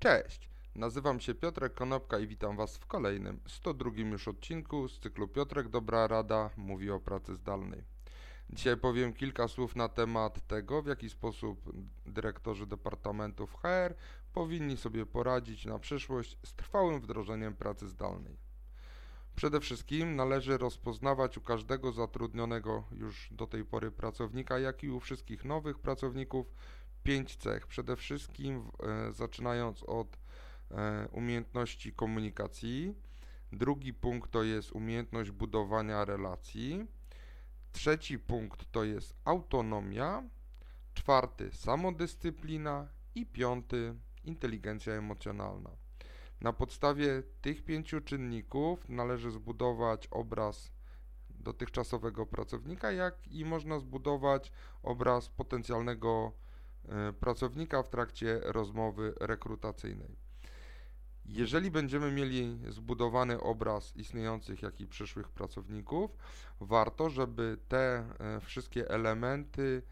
Cześć, nazywam się Piotrek Konopka i witam Was w kolejnym, 102 już odcinku z cyklu Piotrek Dobra Rada mówi o pracy zdalnej. Dzisiaj powiem kilka słów na temat tego, w jaki sposób dyrektorzy departamentów HR powinni sobie poradzić na przyszłość z trwałym wdrożeniem pracy zdalnej. Przede wszystkim należy rozpoznawać u każdego zatrudnionego już do tej pory pracownika, jak i u wszystkich nowych pracowników pięć cech. Przede wszystkim e, zaczynając od e, umiejętności komunikacji. Drugi punkt to jest umiejętność budowania relacji. Trzeci punkt to jest autonomia. Czwarty samodyscyplina i piąty inteligencja emocjonalna. Na podstawie tych pięciu czynników należy zbudować obraz dotychczasowego pracownika, jak i można zbudować obraz potencjalnego E, pracownika w trakcie rozmowy rekrutacyjnej. Jeżeli będziemy mieli zbudowany obraz istniejących, jak i przyszłych pracowników, warto, żeby te e, wszystkie elementy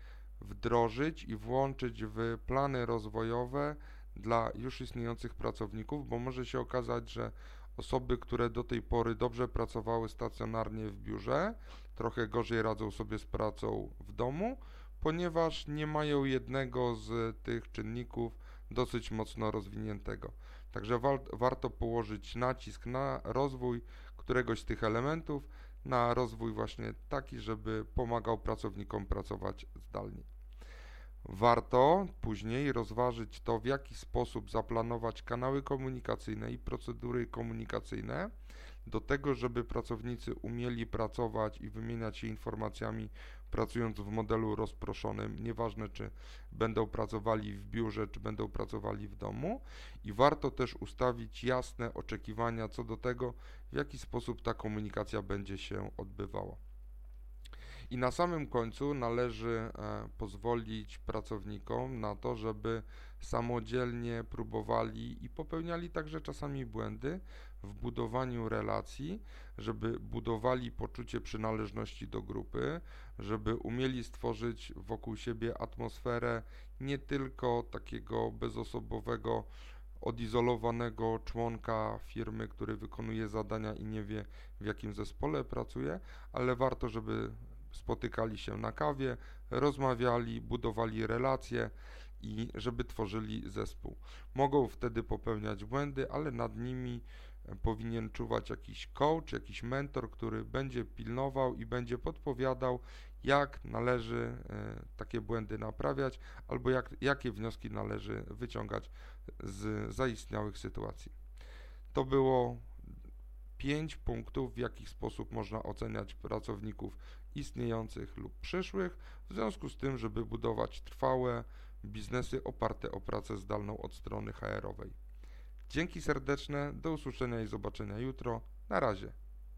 wdrożyć i włączyć w plany rozwojowe dla już istniejących pracowników, bo może się okazać, że osoby, które do tej pory dobrze pracowały stacjonarnie w biurze, trochę gorzej radzą sobie z pracą w domu, ponieważ nie mają jednego z tych czynników dosyć mocno rozwiniętego. Także wa warto położyć nacisk na rozwój któregoś z tych elementów, na rozwój właśnie taki, żeby pomagał pracownikom pracować zdalnie. Warto później rozważyć to, w jaki sposób zaplanować kanały komunikacyjne i procedury komunikacyjne do tego, żeby pracownicy umieli pracować i wymieniać się informacjami pracując w modelu rozproszonym, nieważne czy będą pracowali w biurze, czy będą pracowali w domu i warto też ustawić jasne oczekiwania co do tego, w jaki sposób ta komunikacja będzie się odbywała. I na samym końcu należy e, pozwolić pracownikom na to, żeby samodzielnie próbowali i popełniali także czasami błędy w budowaniu relacji, żeby budowali poczucie przynależności do grupy, żeby umieli stworzyć wokół siebie atmosferę nie tylko takiego bezosobowego odizolowanego członka firmy, który wykonuje zadania i nie wie w jakim zespole pracuje, ale warto, żeby spotykali się na kawie, rozmawiali, budowali relacje i żeby tworzyli zespół. Mogą wtedy popełniać błędy, ale nad nimi e, powinien czuwać jakiś coach, jakiś mentor, który będzie pilnował i będzie podpowiadał, jak należy e, takie błędy naprawiać albo jak, jakie wnioski należy wyciągać z zaistniałych sytuacji. To było pięć punktów, w jaki sposób można oceniać pracowników istniejących lub przyszłych, w związku z tym, żeby budować trwałe biznesy oparte o pracę zdalną od strony HR-owej. Dzięki serdeczne, do usłyszenia i zobaczenia jutro. Na razie.